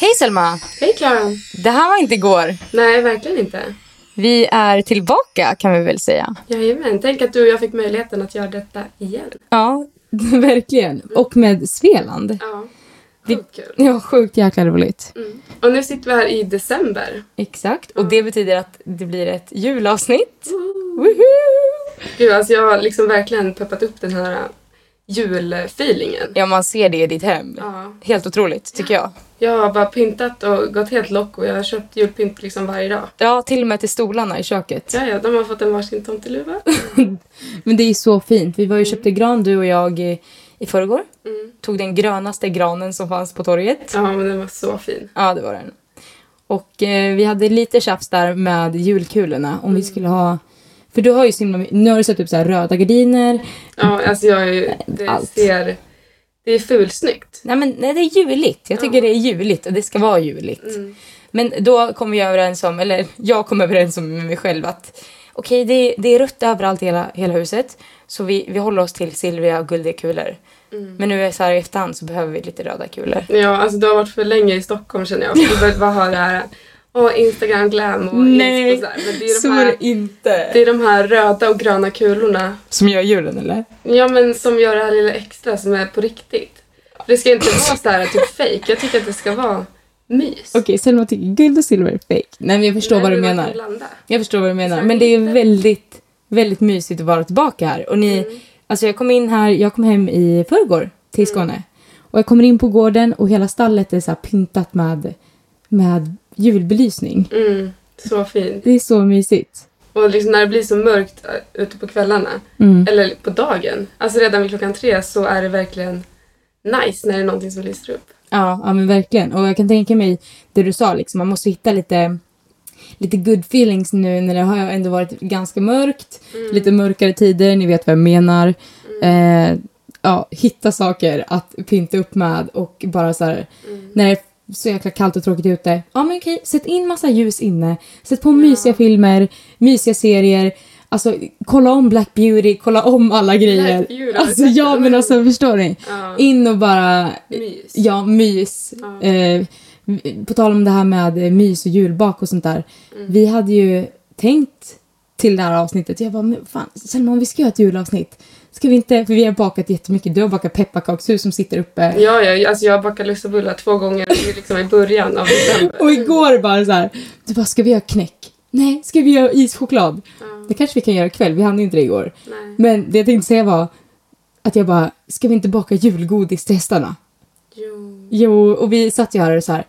Hej Selma! Hej Klara! Det här var inte igår. Nej, verkligen inte. Vi är tillbaka kan vi väl säga. Jajamän, tänk att du och jag fick möjligheten att göra detta igen. Ja, verkligen. Och med Sveland. Ja, sjukt kul. Ja, sjukt jäkla roligt. Mm. Och nu sitter vi här i december. Exakt. Och det betyder att det blir ett julavsnitt. Woohoo! Gud, alltså jag har liksom verkligen peppat upp den här julfeelingen. Ja, man ser det i ditt hem. Ja. Helt otroligt, tycker jag. Jag har bara pyntat och gått helt lock och jag har köpt julpynt liksom varje dag. Ja, till och med till stolarna i köket. Ja, ja, de har fått en varsin tomteluva. Men det är så fint. Vi var ju och köpte gran, du och jag, i, i förrgår. Mm. Tog den grönaste granen som fanns på torget. Ja, men den var så fin. Ja, det var den. Och eh, vi hade lite tjafs där med julkulorna. Om vi skulle ha... För du har ju så himla Nu har du satt upp så röda gardiner. Ja, alltså jag är ju, det Allt. ser... Det är fulsnyggt. Nej, men nej, det är juligt. Jag tycker Ja. det är juligt och det ska vara juligt. Mm. Men då kom vi överens om, eller jag kom överens om med mig själv att okej, det, det är rött överallt i hela, hela huset. Så vi, vi håller oss till silvriga och guldiga kulor. Mm. Men nu är så här i efterhand så behöver vi lite röda kulor. Ja, alltså du har varit för länge i Stockholm känner jag. Du börjat bara ha det här Åh, Instagram glam och Nej, och så. Men det är, Så de är här, det inte. det är de här röda och gröna kulorna. Som gör julen eller? Ja, men som gör det här lilla extra som är på riktigt. För det ska inte vara så här typ fake. Jag tycker att det ska vara mys. Okej, Selma tycker guld och silver är fake. Nej, men jag förstår Nej, vad du menar. Jag förstår vad du menar. Så Men det är väldigt, väldigt mysigt att vara tillbaka här. Och ni, Mm. alltså jag kom in här, jag kom hem i förrgår till Skåne. Och jag kommer in på gården och hela stallet är så här pyntat med, med julbelysning. Mm, så fint. Det är så mysigt. Och liksom när det blir så mörkt äh, ute på kvällarna, Mm. eller på dagen, alltså redan vid klockan tre så är det verkligen nice när det är någonting som lyser upp. Ja, ja, men verkligen. Och jag kan tänka mig det du sa, liksom, man måste hitta lite, lite good feelings nu när det har ändå varit ganska mörkt. Lite mörkare tider, ni vet vad jag menar. Eh, ja, hitta saker att pynta upp med och bara så här, när det är så jäkla kallt och tråkigt ute. Ja men okej, sätt in massa ljus inne. Sätt på mysiga filmer, mysiga serier. Alltså kolla om Black Beauty, kolla om alla grejer. Beauty, alltså ja men alltså förstår ni? Ja, In och bara mys. Ja, mys. Ja. Eh, på tal om det här med eh, mys och julbak och sånt där. Mm. Vi hade ju tänkt till det här avsnittet. Jag bara, men fan, Selma om vi ska göra ett julavsnitt. Ska vi inte, för vi har bakat jättemycket. Du har bakat pepparkakshus som sitter uppe. Ja, ja, alltså jag har bakat lussebullar två gånger i- liksom i början av december. Och igår bara så här, du bara, ska vi göra knäck? Nej, ska vi göra ischoklad? Ja, Det kanske vi kan göra ikväll, vi hann inte det igår. nej. Men det jag tänkte säga var att jag bara, ska vi inte baka julgodis till hästarna? Jo. Jo, och vi satt ju här och så här.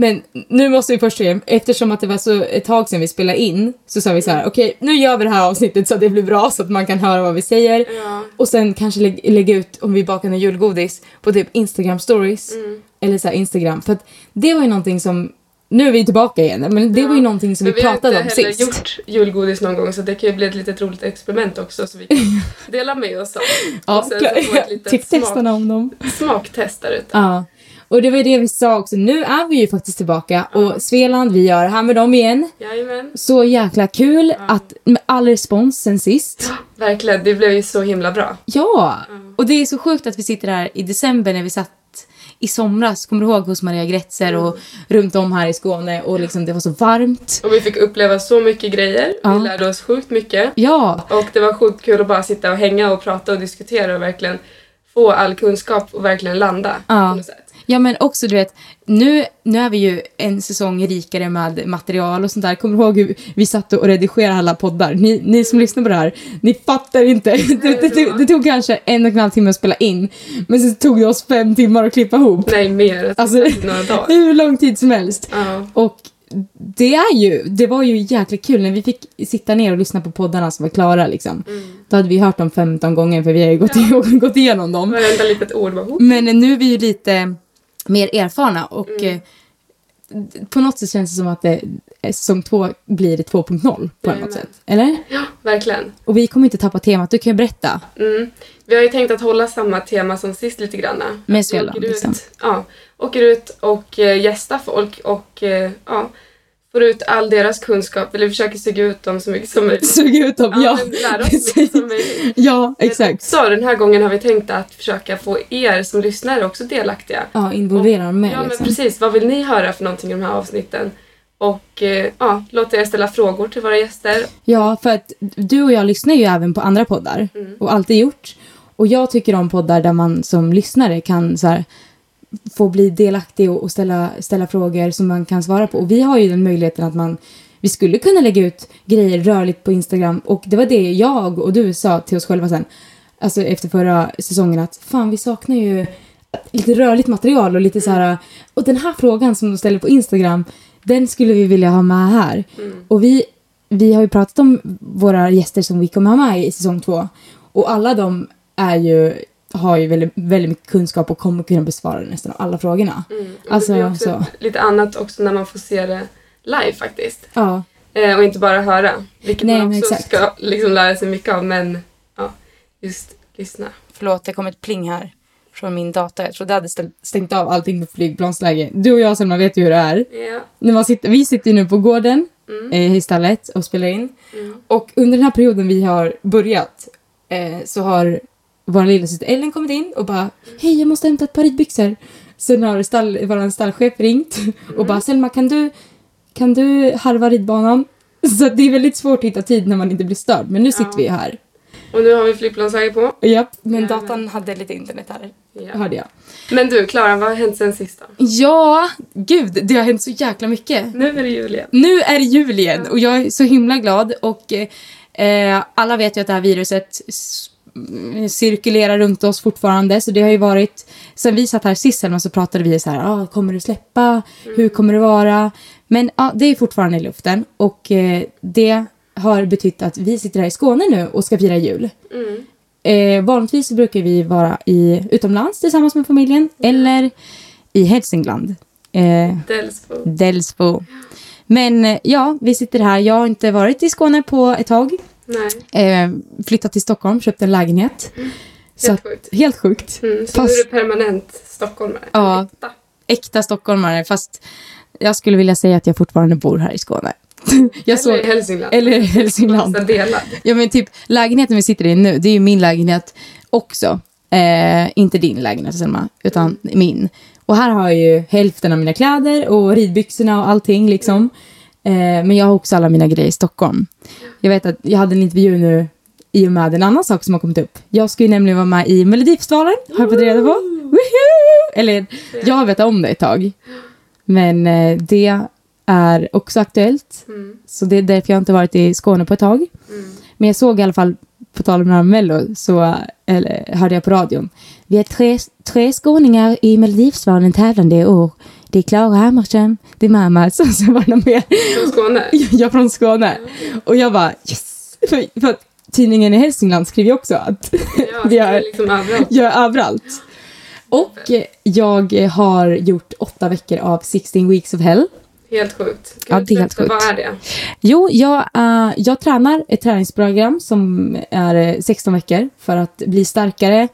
Men nu måste vi först se, eftersom att det var så ett tag sedan vi spelade in, så sa vi så här, okej, nu gör vi det här avsnittet så att det blir bra så att man kan höra vad vi säger. Ja. Och sen kanske lä- lägga ut om vi bakar en julgodis på typ Instagram stories. Mm. Eller så här Instagram. För att det var ju någonting som, nu är vi tillbaka igen, men det Ja. var ju någonting som Men vi pratade har om inte heller sist. gjort julgodis någon gång så det kan ju bli ett litet roligt experiment också så vi kan dela med oss av. Ja, och sen så få ett litet Tyck smak, om dem. smaktest där ute. Ja. Och det var ju det vi sa också, nu är vi ju faktiskt tillbaka Ja. och Sveland, vi gör det här med dem igen. Jajamän. Så jäkla kul Ja. att med all respons sen sist. Verkligen, det blev ju så himla bra. Ja! Och det är så sjukt att vi sitter här i december när vi satt i somras, kommer du ihåg, hos Maria Gretzer och Mm. runt om här i Skåne och liksom det var så varmt. Och vi fick uppleva så mycket grejer. Ja. Vi lärde oss sjukt mycket. Ja! Och det var sjukt kul att bara sitta och hänga och prata och diskutera och verkligen få all kunskap och verkligen landa Ja. på något sätt. Ja men också du vet, nu, nu är vi ju en säsong rikare med material och sånt där. Kommer du ihåg hur vi satt och redigerade alla poddar? Ni, ni som lyssnar på det här, ni fattar inte. Det, det, det, det tog kanske en och en halv timme att spela in, men sen tog det oss fem timmar att klippa ihop. Nej, mer. Alltså- Alltså, några dagar. Hur lång tid som helst. Ja. Och det är ju, det var ju jäkligt kul när vi fick sitta ner och lyssna på poddarna som var klara liksom. Mm. Då hade vi hört dem 15 gånger för vi har ju gått, gått igenom dem. Varenda litet ord var Men nu är vi ju lite mer erfarna och Mm. eh, på något sätt känns det som att det, eh, säsong två blir det 2.0 på något sätt. Eller? Ja, verkligen. Och vi kommer inte tappa temat, du kan ju berätta. Mm. Vi har ju tänkt att hålla samma tema som sist lite grann. Med Svealand, liksom. ja, åker ut och eh, gästar folk och eh, ja, får ut all deras kunskap, eller försöker suga ut dem så mycket som möjligt. Suga ut dem, ja. men lära oss så mycket som möjligt. ja, exakt. Så den här gången har vi tänkt att försöka få er som lyssnare också delaktiga. Ja, involvera dem med Ja, men liksom. precis. Vad vill ni höra för någonting i de här avsnitten? Och eh, ja, låt er ställa frågor till våra gäster. Ja, för att du och jag lyssnar ju även på andra poddar Mm. och alltid gjort. Och jag tycker om poddar där man som lyssnare kan så här, få bli delaktig och, och ställa, ställa frågor som man kan svara på. Och vi har ju den möjligheten att man vi skulle kunna lägga ut grejer rörligt på Instagram och det var det jag och du sa till oss själva sen. Alltså efter förra säsongen att fan vi saknar ju lite rörligt material och lite så här och den här frågan som de ställer på Instagram den skulle vi vilja ha med här. Och vi, vi har ju pratat om våra gäster som vi kommer ha med i säsong två. Och alla de är ju, har ju väldigt, väldigt mycket kunskap och kommer kunna besvara nästan alla frågorna. Mm. Alltså, det blir också så. lite annat också när man får se det live faktiskt. Ja, Eh, och inte bara höra. Vilket Nej, man också ska liksom lära sig mycket av. Men ja, just lyssna. förlåt det kom ett pling här från min dator. Jag trodde jag hade stängt, stängt av allting på flygplansläge. Du och jag Selma vet ju hur det är. Ja. När man sitter, vi sitter ju nu på gården Mm. eh, i stallet och spelar in. Mm. Och under den här perioden vi har börjat eh, så har vår lillasyster Ellen kommit in och bara Hej, jag måste hämta ett par ridbyxor. Sen har stall, vår stallchef ringt och bara Selma, kan du, kan du harva ridbanan? Så det är väldigt svårt att hitta tid när man inte blir störd. Men nu sitter Ja. vi här. Och nu har vi flygplansläge på. Japp, men Ja, datorn hade lite internet här, Ja. hörde jag. Men du, Klara, vad har hänt sen sist då? Ja, gud, det har hänt så jäkla mycket. Nu är det jul igen. Nu är det jul igen och jag är så himla glad och eh, alla vet ju att det här viruset cirkulerar runt oss fortfarande så det har ju varit sen vi satt här sist Selma, så pratade vi så här, ah, kommer det släppa, hur kommer det vara? Men ja, det är fortfarande i luften och eh, det har betytt att vi sitter här i Skåne nu och ska fira jul. Mm. Eh, vanligtvis brukar vi vara i, utomlands tillsammans med familjen eller i Hälsingland. Eh, Delsbo. Delsbo. Men eh, ja, vi sitter här. Jag har inte varit i Skåne på ett tag. Eh, flyttat till Stockholm, köpt en lägenhet. Så helt att, sjukt. helt sjukt. Mm, så Fast- nu är du permanent stockholmare. Ja. Äkta. Äkta stockholmare, fast jag skulle vilja säga att jag fortfarande bor här i Skåne. jag Eller i Hälsingland. eller i Hälsingland. Ja men typ lägenheten vi sitter i nu, det är ju min lägenhet också. Eh, inte din lägenhet Selma, utan min. Och här har jag ju hälften av mina kläder och ridbyxorna och allting liksom. Eh, men jag har också alla mina grejer i Stockholm. Jag vet att jag hade en intervju nu i och med en annan sak som har kommit upp. Jag ska ju nämligen vara med i Melodifestivalen, har jag fått reda på. Woohoo! Eller, jag har vetat om det ett tag. Men eh, det är också aktuellt. Mm. Så det är därför jag inte varit i Skåne på ett tag. Mm. Men jag såg i alla fall, på tal om det här med Mello, så eller, hörde jag på radion. Vi är tre, tre skåningar i Melodifestivalen tävlande i år. Det är Klara Hammarström, det är Mamas och så var det med. Från Skåne. Jag från Skåne. Och jag bara yes! För, för att tidningen i Hälsingland skriver ju också att Ja, Vi är liksom överallt. jag är överallt. Och eh, jag har gjort åtta veckor av 16 weeks of hell. Helt sjukt. Ja, Kan du det är helt sjukt. Vad är det? Jo, jag, eh, jag tränar ett träningsprogram som är eh, 16 veckor för att bli starkare.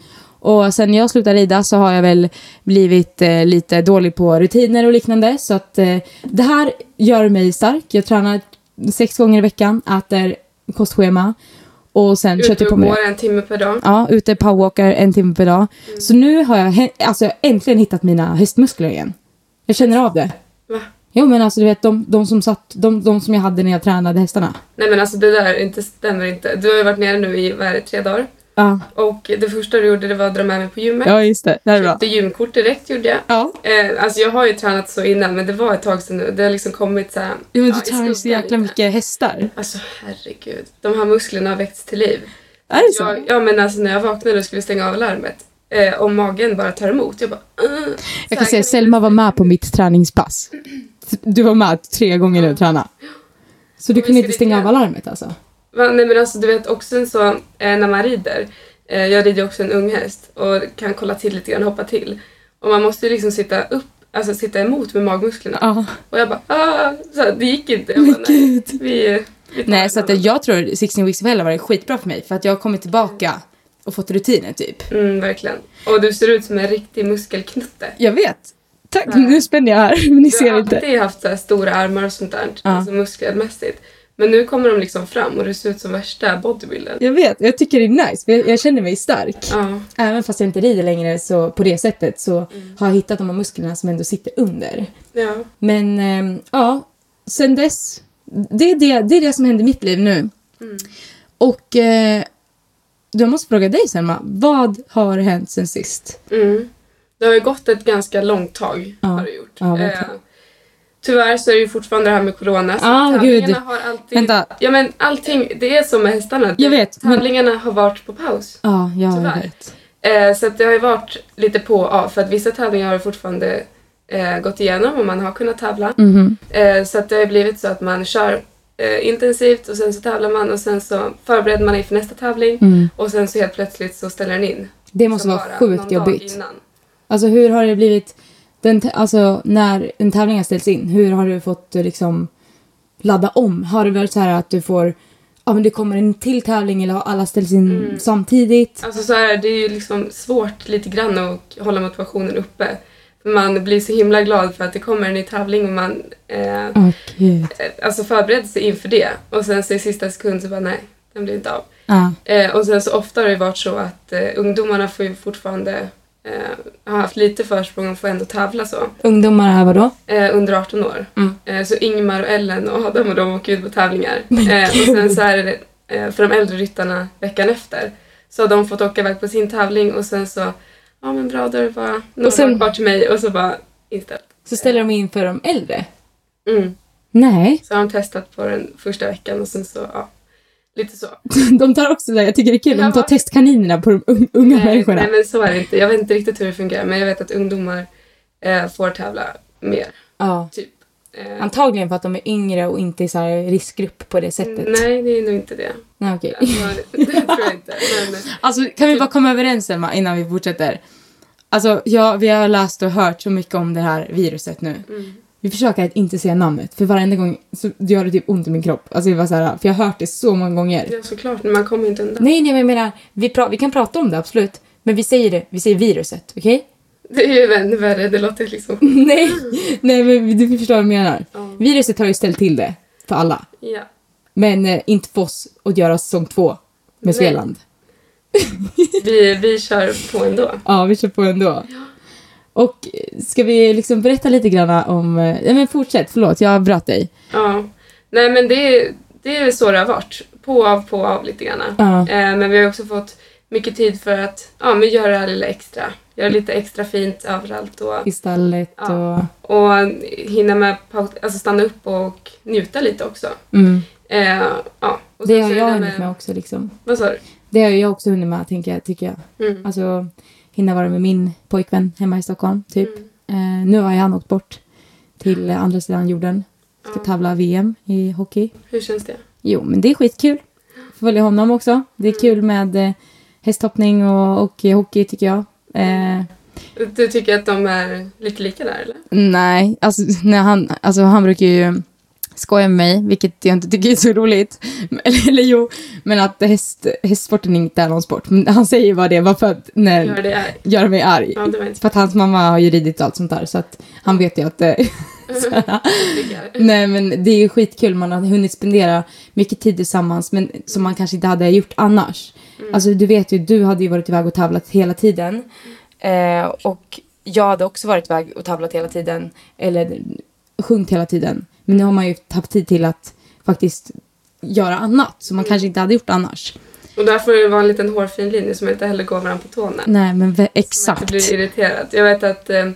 Och sen jag slutade rida så har jag väl blivit eh, lite dålig på rutiner och liknande. Så att eh, det här gör mig stark. Jag tränar sex gånger i veckan, äter kostschema och sen Ute jag på med går en timme per dag. Ja, ute powerwalkar en timme per dag. Så nu har jag alltså, äntligen hittat mina höstmuskler igen. Jag känner av det. Va? Jo men alltså du vet de, de som satt, de, de som jag hade när jag tränade hästarna. Nej men alltså det där inte, stämmer inte. Du har ju varit nere nu i, vad är det, tre dagar. Ja, Och det första du gjorde det var att dra med mig på gymmet. ja just det. Det är bra. Köpte gymkort direkt gjorde jag. Ja. Eh, alltså jag har ju tränat så innan men det var ett tag sedan nu. Det har liksom kommit så här. ja men ja, du i tar ju så jäkla mycket hästar. Alltså herregud. De här musklerna har väckts till liv. Är det så? Jag, ja men alltså när jag vaknade och skulle stänga av larmet. Eh, och magen bara tar emot. Jag bara... Uh, Jag kan säga Selma var med på mitt träningspass. Du var med tre gånger nu och tränade. Så du kunde inte stänga av alarmet alltså? Nej men alltså du vet också så, eh, när man rider. Eh, jag rider också en ung häst och kan kolla till lite grann, hoppa till. Och man måste ju liksom sitta upp, alltså sitta emot med magmusklerna. Ja. Och jag bara ah, så det gick inte. Jag bara, nej, vi, vi Nej, så att jag tror 16 weeks of hell har varit skitbra för mig. För att jag har kommit tillbaka och fått rutiner typ. Mm, verkligen. Och du ser ut som en riktig muskelknutte. Jag vet. Tack, Nej. nu spänner jag här, men ni Du ser har inte. alltid haft så här stora armar och sånt där, Ja. alltså muskelmässigt. Men nu kommer de liksom fram och du ser ut som värsta bodybuilden. Jag vet, jag tycker det är nice. för Jag, jag känner mig stark. Ja. Även fast jag inte rider längre så på det sättet så har jag hittat de här musklerna som ändå sitter under. ja. Men ehm, ja, sen dess. Det är det, det är det som händer i mitt liv nu. Mm. Och eh, jag måste fråga dig Selma, vad har hänt sen sist? Mm. Det har ju gått ett ganska långt tag. Ja. Har det gjort. Ja, eh, tyvärr så är det ju fortfarande det här med corona. så Ah, tävlingarna gud. har alltid... Vänta. Ja men allting, det är som med hästarna. Jag vet, men- Tävlingarna har varit på paus. Ja, jag vet. Eh, så att det har ju varit lite på och av för att vissa tävlingar har fortfarande eh, gått igenom och man har kunnat tävla. Mhm. Eh, så att det har ju blivit så att man kör eh, intensivt och sen så tävlar man och sen så förbereder man inför nästa tävling Mm. och sen så helt plötsligt så ställer den in. Det måste vara sjukt jobbigt. Innan. Alltså hur har det blivit, den, alltså när en tävling har ställts in, hur har du fått eh, liksom ladda om? Har det varit så här att du får, ja men det kommer en till tävling eller har alla ställts in Mm. samtidigt? Alltså så här, det är ju liksom svårt lite grann att hålla motivationen uppe. Man blir så himla glad för att det kommer en ny tävling och man eh, Åh gud. alltså förbereder sig inför det. Och sen så i sista sekund så bara nej, den blir inte av. Ja. Eh, och sen så ofta har det varit så att eh, ungdomarna får ju fortfarande eh, ha haft lite försprång och får ändå tävla så. Ungdomar här vadå? Eh, under 18 år. Mm. Eh, så Ingmar och Ellen och Adam och de åker ut på tävlingar. Eh, och sen så är det eh, för de äldre ryttarna veckan efter. Så har de fått åka iväg på sin tävling och sen så, ja men bra då är det bara några sen- kvar till mig och så bara inställt. Så ställer de in för de äldre? Mm. Nej. Så har de testat på den första veckan och sen så, ja. Lite så. De tar också det, jag tycker det är kul, de tar testkaninerna på de un- unga nej, människorna. nej men så är det inte. Jag vet inte riktigt hur det fungerar men jag vet att ungdomar eh, får tävla mer. Ja. Typ. Eh, Antagligen för att de är yngre och inte i så här riskgrupp på det sättet. nej, det är nog inte det. Nej, okej. Alltså, det tror jag inte. Men, Alltså kan vi bara komma överens Emma innan vi fortsätter? Alltså ja, vi har läst och hört så mycket om det här viruset nu. mm. Vi försöker att inte säga namnet för varenda gång så gör det typ ont i min kropp. Alltså det var så här, för jag har hört det så många gånger. Ja, såklart. Men man kommer inte undan. Nej, nej men jag menar, vi, pra- vi kan prata om det absolut. Men vi säger det, vi säger viruset, okej? Det är ju ännu värre. Det låter liksom... nej, nej men du förstår vad jag menar. Ja. Viruset har ju ställt till det för alla. ja. Men eh, inte för oss att göra säsong två med Nej. Svealand. Vi, vi kör på ändå. Ja, vi kör på ändå. Och eh, ska vi liksom berätta lite grann om... eh, Ja, men fortsätt, förlåt, jag bröt dig. Ja. Nej, men det, är- det är så det har varit. På av, på av lite grann. Ja. Eh, men vi har också fått mycket tid för att ja, men göra det här lilla extra. Göra lite extra fint överallt och, I stallet Ja. och... och hinna med alltså stanna upp och njuta lite också. Mm. Eh, ja. och Det har jag hunnit med också liksom. Vad sa du? Det har jag också hunnit med, tänker jag, tycker jag. Mm. Alltså, hinna vara med min pojkvän hemma i Stockholm, typ. Mm. Eh, nu har han åkt bort till andra sidan jorden. Ska tävla VM i hockey. Hur känns det? Jo, men det är skitkul. Följa honom också. Det är Mm. kul med eh, hästhoppning och, och hockey, tycker jag. Eh, Du tycker att de är lite lika där eller? Nej, alltså, när han, alltså han brukar ju skoja med mig, vilket jag inte tycker är så roligt. Eller, eller jo, men att häst, hästsporten inte är någon sport. Men han säger ju bara det, bara för att nej, Gör det är. göra mig arg. Ja, det För att hans mamma har ju ridit och allt sånt där, så att han vet ju att... lika. Nej, men det är ju skitkul. Man har hunnit spendera mycket tid tillsammans, men som man kanske inte hade gjort annars. Mm. Alltså, du vet ju, du hade ju varit iväg och tävlat hela tiden. Eh, och jag hade också varit iväg och tävlat hela tiden. Eller sjungit hela tiden. Men nu har man ju haft tid till att faktiskt göra annat som man kanske inte hade gjort annars. Och där får det vara en liten hårfin linje som inte heller går varandra på tårna. Nej, men Så exakt. inte blir irriterad. Jag vet att eh,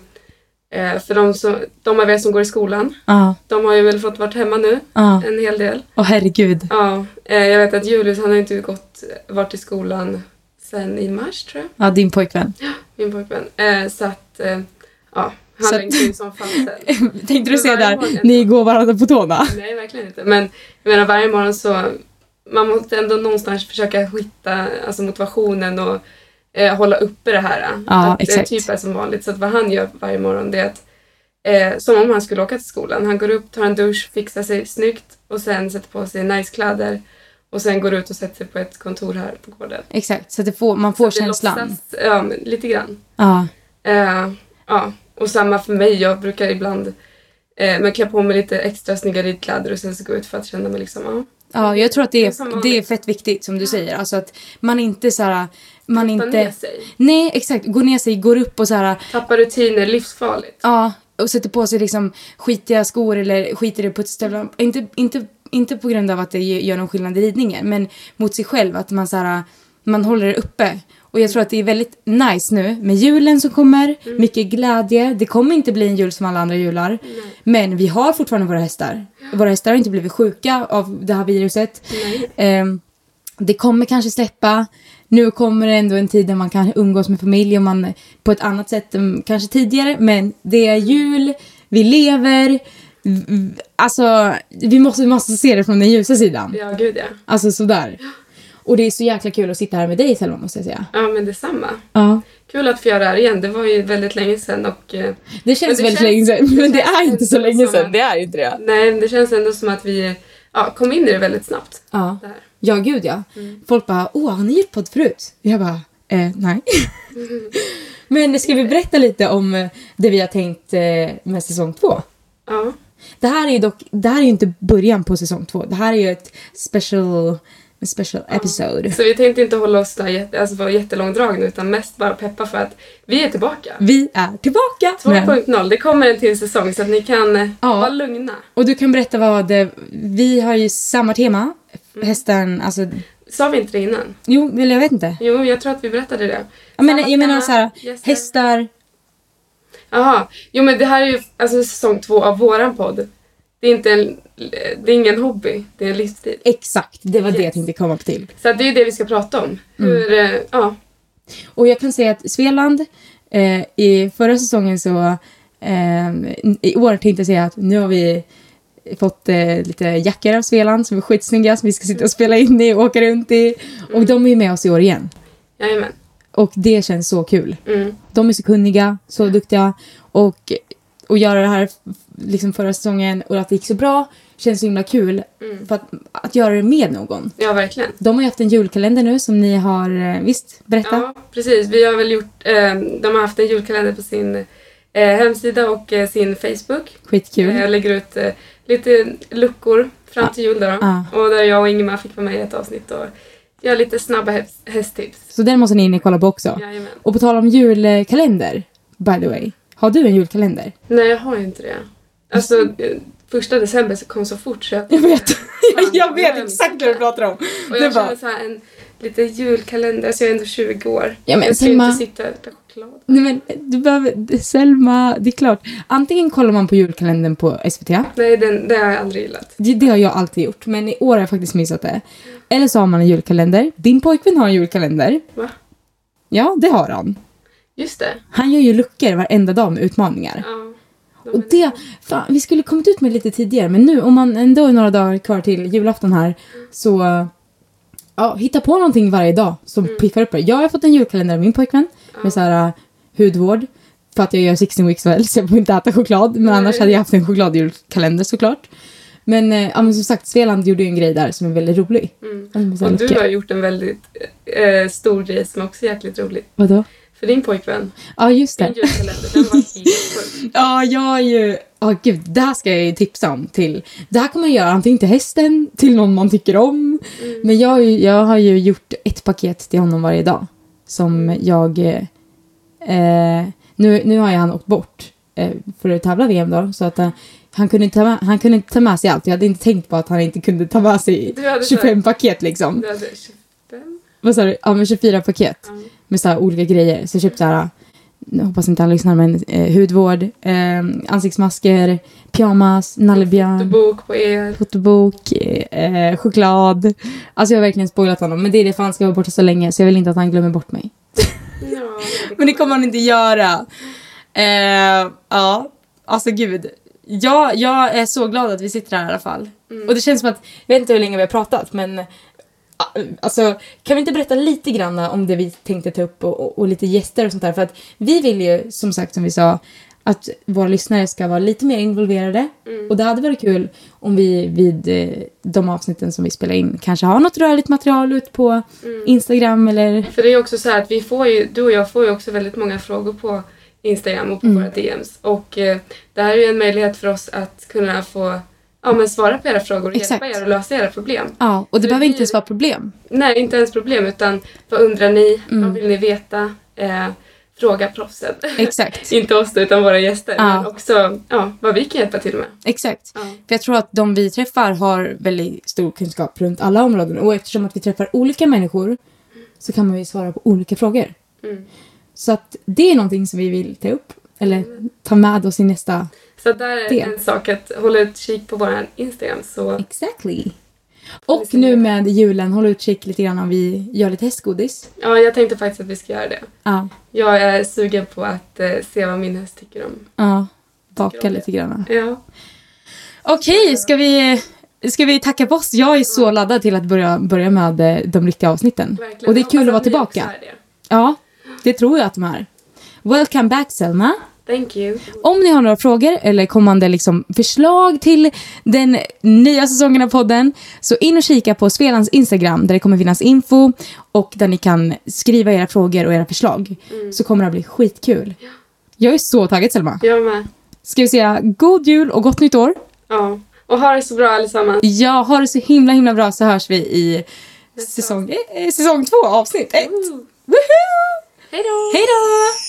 eh, för de, som, de av er som går i skolan, Ja, de har ju väl fått varit hemma nu ja. en hel del. Åh herregud. Ja, eh, jag vet att Julius han har inte gått, varit i skolan sen i mars tror jag, Ja, din pojkvän. min pojkvän. Eh, så att, eh, ja, han ju som fasen. Tänkte du säga där, morgon ni går varandra på tårna? Nej, verkligen inte. Men jag menar varje morgon så, man måste ändå någonstans försöka hitta alltså, motivationen och eh, hålla uppe det här. Ja, att exakt. det typ är som vanligt. Så att vad han gör varje morgon det är att, eh, som om han skulle åka till skolan. Han går upp, tar en dusch, fixar sig snyggt och sen sätter på sig nice kläder och sen går ut och sätter sig på ett kontor här på gården. Exakt, så att det får, man får Så känslan. låtsas- Ja, lite grann. Ja, Eh, ja, Och samma för mig, jag brukar ibland eh, men klä på mig lite extra snygga ridkläder och sen så gå ut för att känna mig liksom, ja. Ja, jag tror att det är det är fett viktigt som du säger. Alltså att man inte så här, man Grotta inte... ner sig. Nej, exakt. Går ner sig, går upp och så här, Tappa rutiner, livsfarligt. ja, och sätter på sig liksom skitiga skor eller skiter i putsstövlar. Inte, inte, inte på grund av att det gör någon skillnad i ridningen, men mot sig själv. Att man så här, man håller det uppe. Och jag tror att det är väldigt nice nu med julen som kommer. Mm. Mycket glädje. Det kommer inte bli en jul som alla andra jular. Men vi har fortfarande våra hästar. Våra hästar har inte blivit sjuka av det här viruset. Nej. Ehm, det kommer kanske släppa. Nu kommer det ändå en tid där man kan umgås med familj och man på ett annat sätt än kanske tidigare. Men det är jul, vi lever. Alltså, vi måste, vi måste se det från den ljusa sidan. Ja, gud ja. Alltså sådär. Och det är så jäkla kul att sitta här med dig Selma måste jag säga. Ja, men detsamma. Ja. Kul att få göra det här igen. Det var ju väldigt länge sedan och eh, Det känns det väldigt känns- länge sedan, det men det känns är inte så länge sedan. att- Det är inte det. nej, men det känns ändå som att vi ja, kom in i det väldigt snabbt. Ja, Det ja gud ja. Folk bara, åh har ni gjort podd förut? Jag bara, eh, nej. men ska vi berätta lite om eh, det vi har tänkt eh, med säsong två? Ja. Det här är ju dock, det här är ju inte början på säsong två. Det här är ju ett special, en special episode. Så vi tänkte inte hålla oss där jätte, alltså vara jättelångdragna utan mest bara peppa för att vi är tillbaka. Vi är tillbaka! Men- 2.0, det kommer en till säsong så att ni kan eh, Ja. vara lugna. Och du kan berätta vad, det, vi har ju samma tema. Hästen, alltså, Sa vi inte det innan? jo, eller jag vet inte. Jo, jag tror att vi berättade det. Jag menar, jag menar såhär, gäster. hästar, Jaha, jo men det här är ju alltså säsong två av våran podd. Det är, inte en, det är ingen hobby, det är en livsstil. exakt, det var det jag Yes. tänkte komma upp till. Så det är det vi ska prata om. Mm. Hur, eh, ja, Och jag kan säga att Svealand, eh, i förra säsongen så, eh, i år tänkte jag säga att nu har vi fått eh, lite jackor av Svealand som är skitsnygga som vi ska sitta och spela in i och åka runt i. Och de är med oss i år igen. jajamän. Och det känns så kul. Mm. De är så kunniga, så duktiga och att göra det här liksom förra säsongen och att det gick så bra känns så himla kul. Mm. För att, att göra det med någon. Ja, verkligen. De har ju haft en julkalender nu som ni har, eh, visst, berätta? Ja, precis. Vi har väl gjort, eh, de har haft en julkalender på sin eh, hemsida och eh, sin Facebook. Skitkul. Eh, Jag lägger ut eh, lite luckor fram till jul där. Ja. Och där jag och Ingemar fick vara med i ett avsnitt och göra lite snabba häst- hästtips. Så den måste ni in och kolla på också. Jajamän. Och på tal om julkalender, by the way. Har du en julkalender? Nej, jag har inte det. Alltså, eh, första december så kom så fort så att... Jag vet. Jag vet exakt vad du pratar om. Och jag känner så här en lite julkalender, alltså jag är ändå 20 år. Ja, men jag ska Selma- inte sitta och äta choklad. Nej men du behöver, Selma, det är klart. Antingen kollar man på julkalendern på SVT. Nej, den, det har jag aldrig gillat. Det, det har jag alltid gjort, men i år har jag faktiskt missat det. Eller så har man en julkalender. Din pojkvän har en julkalender. Va? Ja, det har han. Just det. Han gör ju luckor varenda dag med utmaningar. Ja. De Och det, fan, vi skulle kommit ut med lite tidigare, men nu om man ändå är några dagar kvar till julafton här så ja, hitta på någonting varje dag som Mm. piffar upp det. Jag har fått en julkalender av min pojkvän med så här uh, hudvård för att jag gör 16 weeks well så jag får inte äta choklad. Men Nej. annars hade jag haft en chokladjulkalender såklart. Men, eh, ja, men som sagt, Svealand gjorde ju en grej där som är väldigt rolig. Mm. Och du har gjort en väldigt eh, stor grej som också är jäkligt rolig. Vadå? För din pojkvän. Ja, just Din det. julkalender, den var helt sjuk. Ja, jag är ju... Ja, gud. Det här ska jag ju tipsa om till... Det här kan man göra antingen till hästen, till någon man tycker om. Mm. Men jag, jag har ju gjort ett paket till honom varje dag. Som jag... Eh, nu, nu har ju han åkt bort eh, för att tävla VM då. Så att eh, han, kunde inte ta med, han kunde inte ta med sig allt. Jag hade inte tänkt på att han inte kunde ta med sig Du hade 25 paket liksom. Du hade 25? Vad sa du? Ja, men 24 paket Ja. med så här olika grejer. Så jag köpte så här, jag hoppas inte han lyssnar, men eh, hudvård, eh, ansiktsmasker, pyjamas, nallebjörn, Fotobok på er. fotobok, eh, choklad. Alltså jag har verkligen spoilat honom. Men det är det för han ska vara borta så länge så jag vill inte att han glömmer bort mig. Ja, Men det kommer han inte göra. Eh, ja, alltså gud. Ja, jag är så glad att vi sitter här i alla fall. Mm. Och det känns som att, jag vet inte hur länge vi har pratat men Alltså, kan vi inte berätta lite grann om det vi tänkte ta upp och, och, och lite gäster och sånt där? För att vi vill ju, som sagt, som vi sa, att våra lyssnare ska vara lite mer involverade. Mm. Och det hade varit kul om vi vid eh, de avsnitten som vi spelar in kanske har något rörligt material ut på Mm. Instagram eller... För det är också så här att vi får ju, du och jag får ju också väldigt många frågor på Instagram och på Mm. våra DMs. Och eh, det här är ju en möjlighet för oss att kunna få ja, men svara på era frågor och Exakt. hjälpa er att lösa era problem. Ja, och det Det behöver blir- inte ens vara problem. Nej, inte ens problem utan vad undrar ni? Mm. Vad vill ni veta? Eh, fråga proffsen. Exakt. inte oss då, utan våra gäster. Ja. Men också ja, vad vi kan hjälpa till med. Exakt. Ja. För jag tror att de vi träffar har väldigt stor kunskap runt alla områden. Och eftersom att vi träffar olika människor så kan man ju svara på olika frågor. Mm. Så att det är någonting som vi vill ta upp. Eller ta med oss i nästa... Så där är Det. en sak att hålla utkik på vår Instagram. Så Exactly. Och nu med julen, håll utkik lite grann om vi gör lite hästgodis. ja, jag tänkte faktiskt att vi ska göra det. Ja. Jag är sugen på att eh, se vad min häst tycker om. Ja. Baka om lite grann. Ja, Okej, ska vi, ska vi tacka på oss? Jag är så laddad till att börja, börja med eh, de riktiga avsnitten. verkligen. Och det är kul att vara tillbaka. det. Ja, det tror jag att de är. Welcome back Selma. Thank you. Om ni har några frågor eller kommande liksom förslag till den nya säsongen av podden så in och kika på Spelans Instagram där det kommer finnas info och där ni kan skriva era frågor och era förslag. Så kommer det att bli skitkul. Jag är så taggad Selma. Jag med. Ska vi säga god jul och gott nytt år? Ja. Och ha det så bra allesammans. Ja, ha det så himla himla bra så hörs vi i säsong, eh, säsong två avsnitt ett. Woo. Woohoo! Hej då! Hej då!